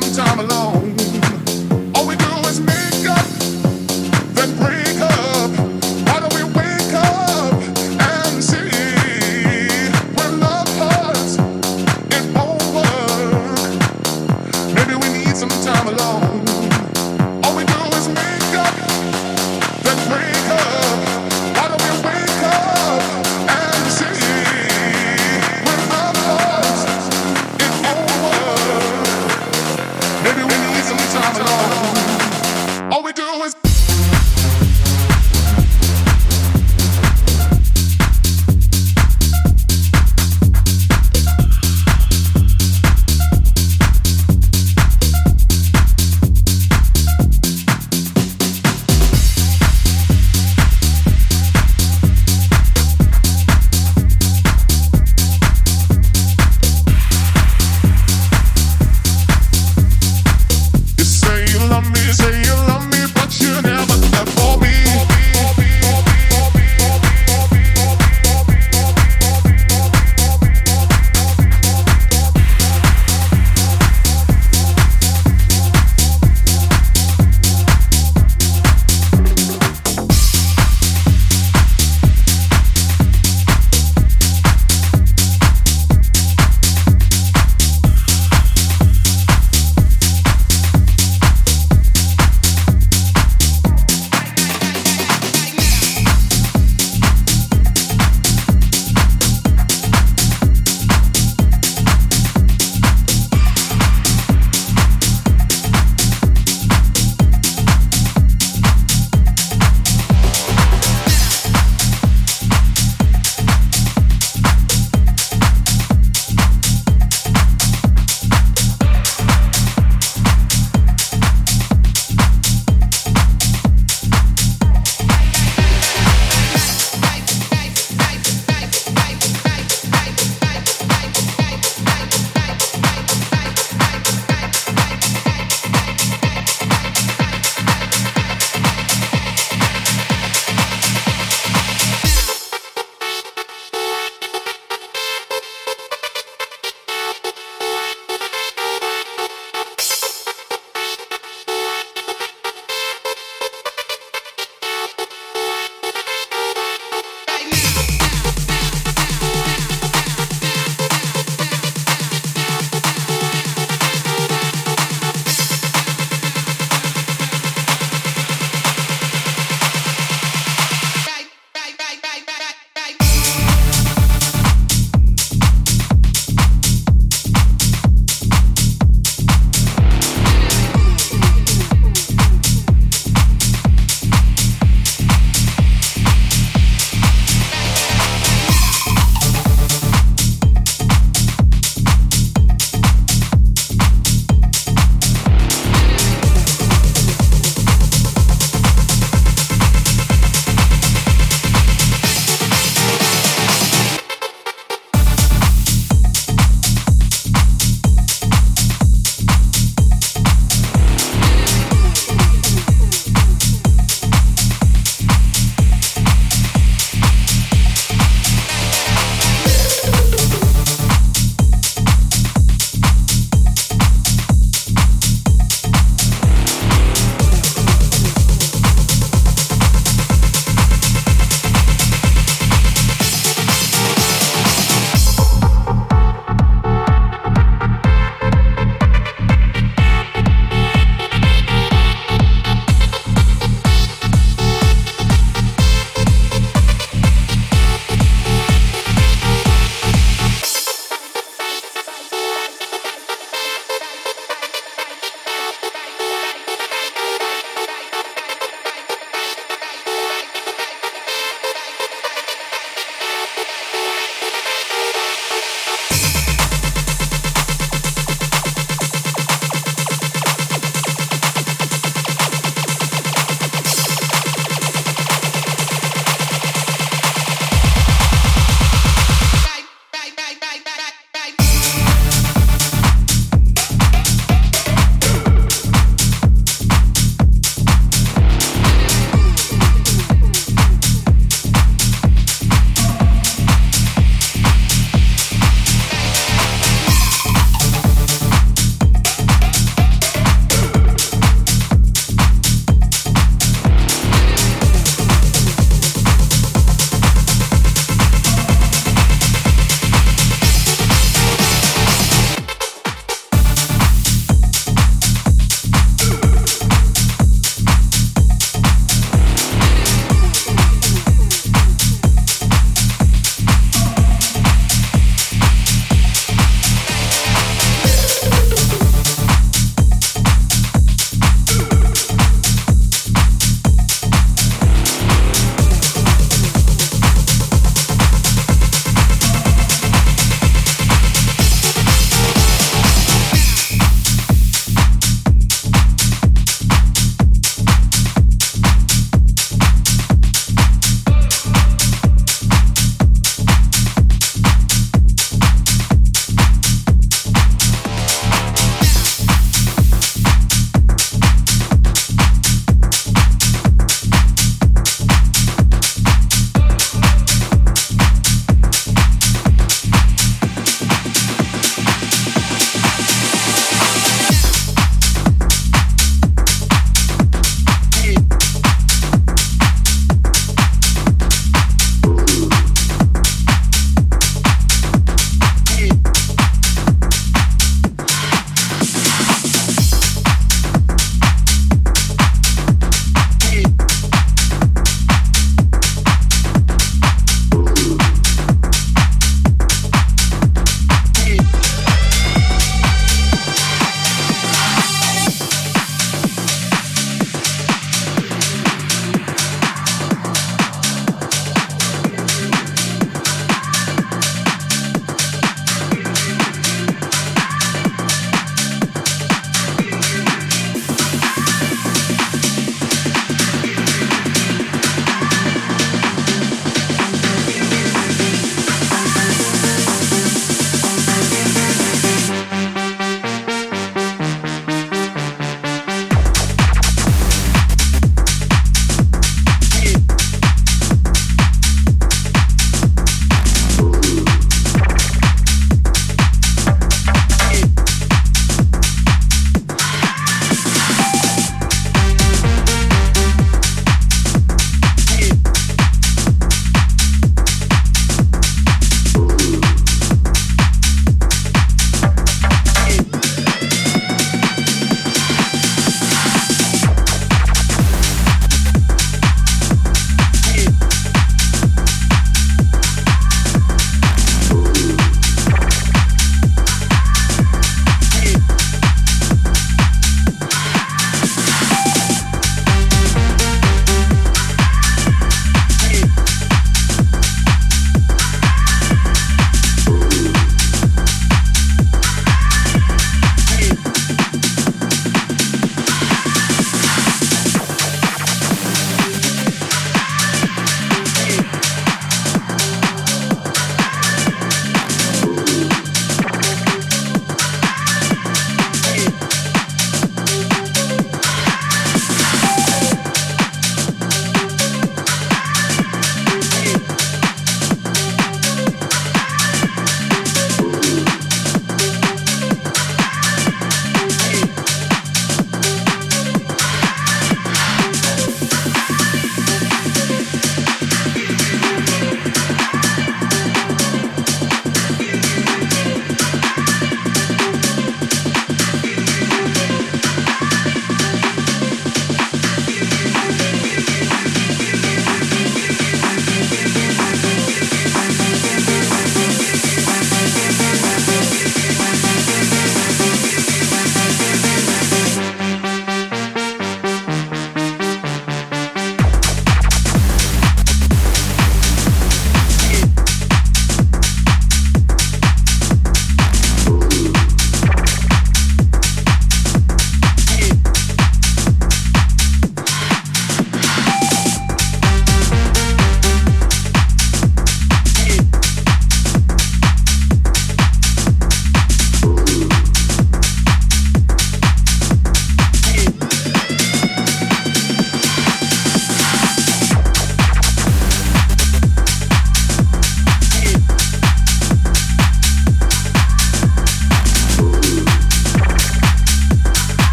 some time alone.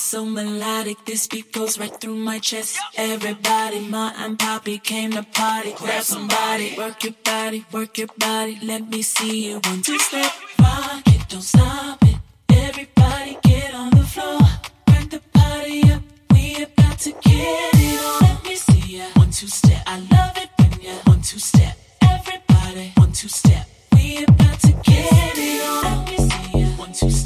so melodic. This beat goes right through my chest. Everybody, ma and poppy came to party. Grab somebody, work your body, work your body. Let me see you one two step. Rock it, don't stop it. Everybody, get on the floor. Bring the party up. We about to get it on. Let me see ya. One two step. I love it when ya one two step. Everybody, one two step. We about to get it on. Let me see ya. One two step.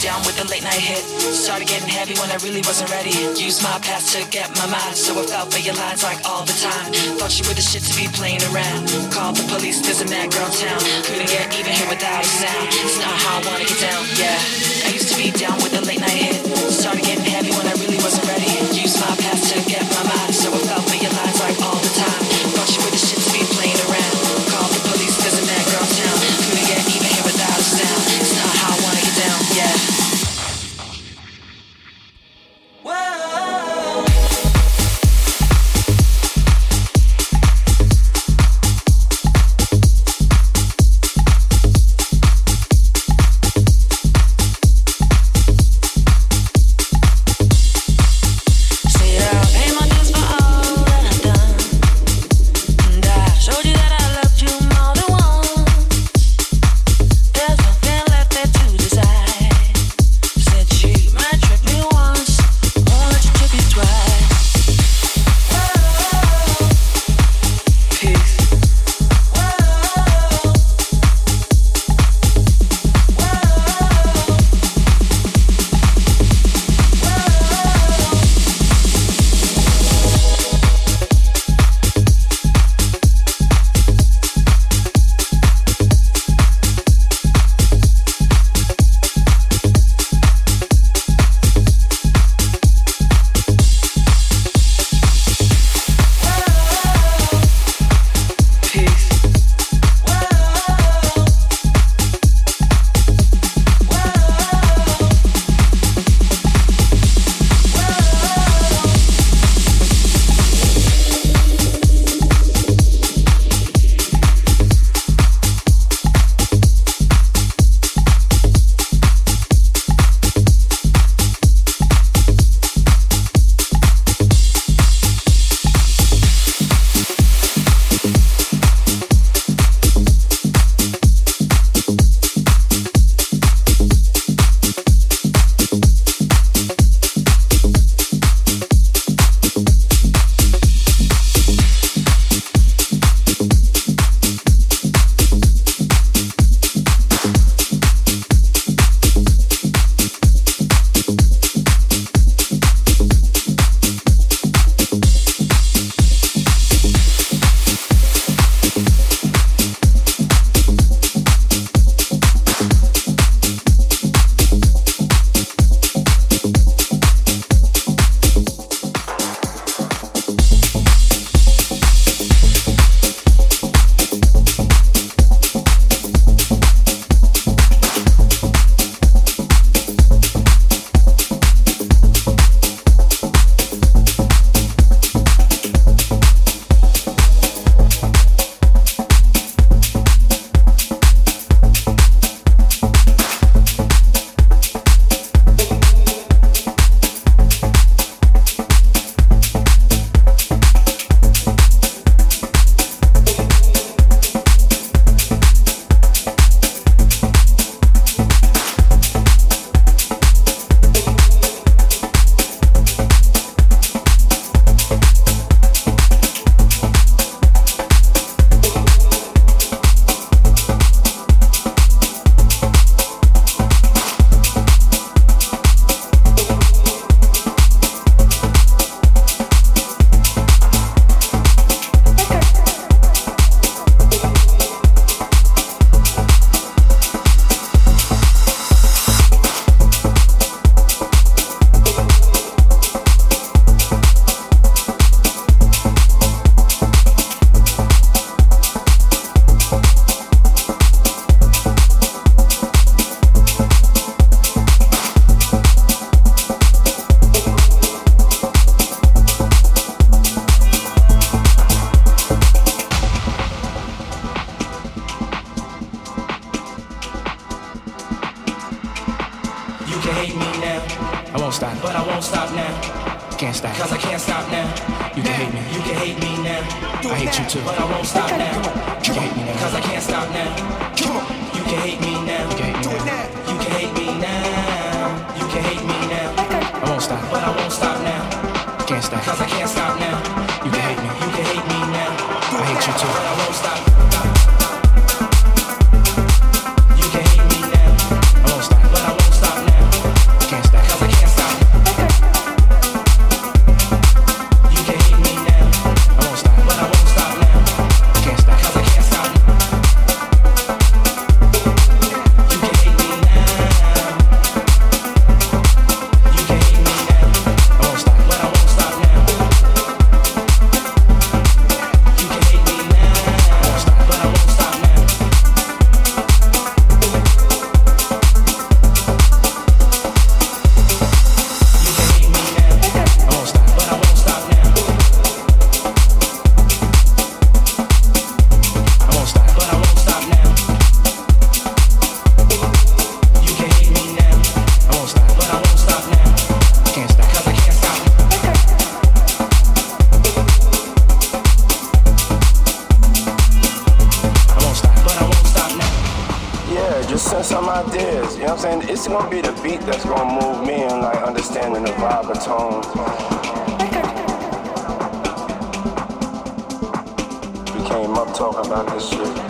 down with a late night hit. Started getting heavy when I really wasn't ready. Used my past to get my mind, so I fell for your lines like all the time. Thought you were the shit to be playing around. Called the police, there's a mad girl town. Couldn't get even here without a sound. It's not how I wanna get down, yeah. I used to be down with a late night hit. Started getting heavy when I You know what I'm saying? It's gonna be the beat that's gonna move me and like understanding the vibe of tone. We came up talking about this shit.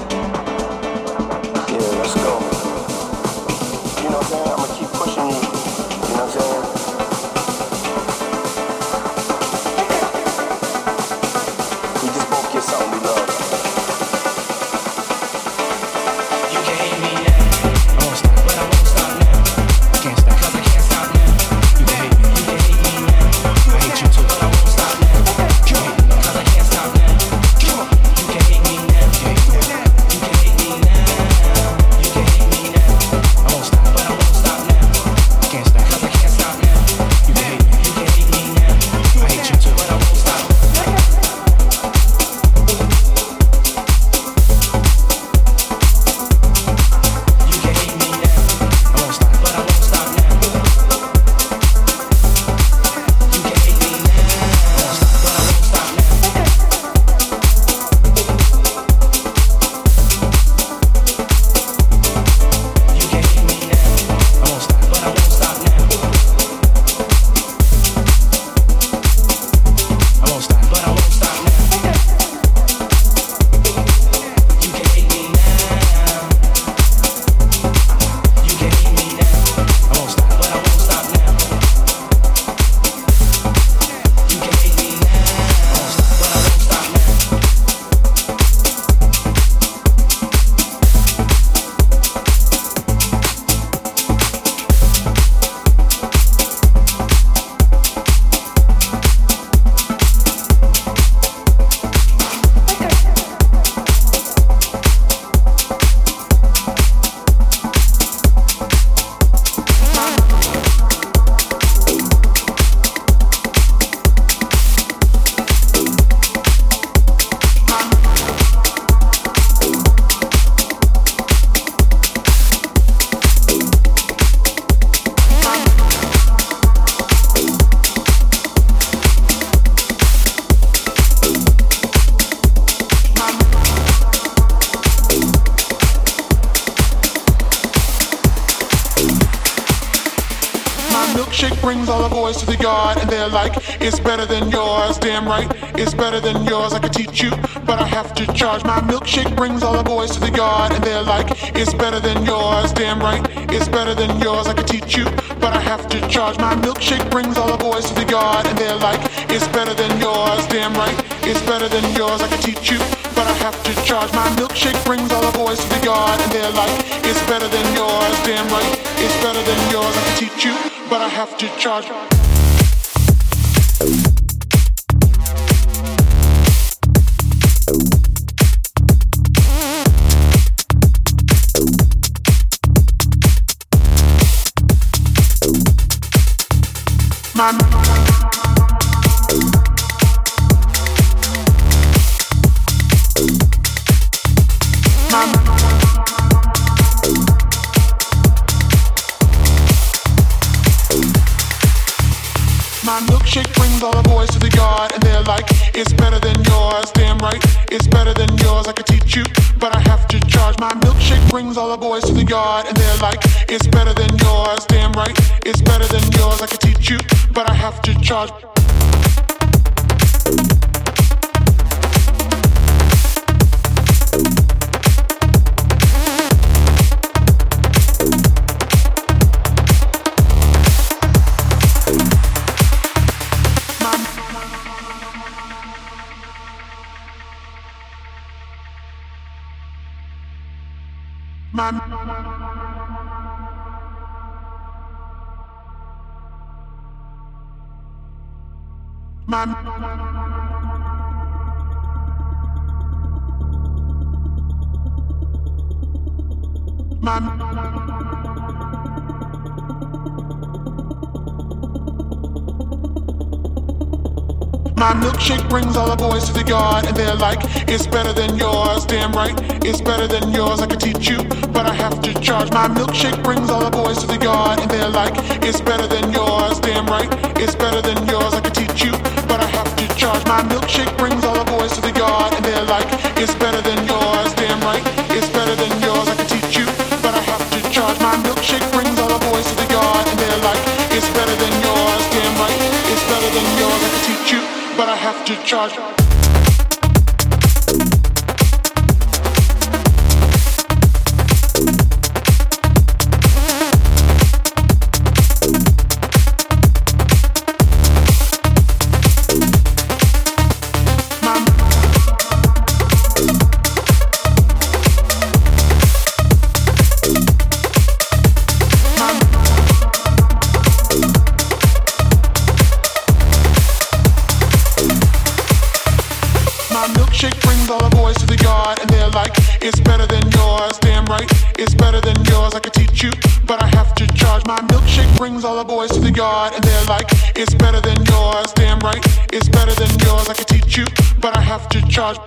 get you, but I have to charge. My milkshake brings all the boys to the yard, and they're like, it's better than yours, damn right. It's better than yours, I can teach you, but I have to charge. My milkshake brings all the boys to the yard, and they're like, it's better than yours, damn right. It's better than yours, I can teach you, but I have to charge. My milkshake brings all the boys to the yard and they're like it's better than yours. Damn right, it's better than yours. I could teach you, but I have to charge. My milkshake brings all the boys to the yard, and they're like, it's better than yours. Damn right, it's better than yours. I could teach you, but I have to charge. My my my My milkshake brings all the boys to the yard, and they're like, it's better than yours. Damn right, it's better than yours. I could teach you, but I have to charge. My milkshake brings all the boys to the yard, and they're like, it's better than yours. Damn right, it's better than yours. I could teach you, but I have to charge. My milkshake brings all the boys to the yard, and they're like, it's better than yours. Damn right, charge. Than yours. Damn right, it's better than yours. I could teach you, but I have to charge. My milkshake brings all the boys to the yard, and they're like, it's better than yours. Damn right, it's better than yours. I could teach you, but I have to charge.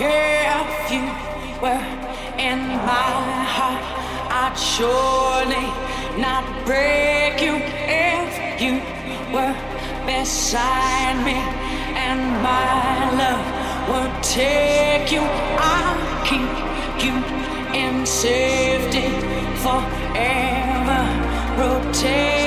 If you were in my heart, I'd surely not break you. If you were beside me and my love would take you, I'd keep you in safety forever. Rotate.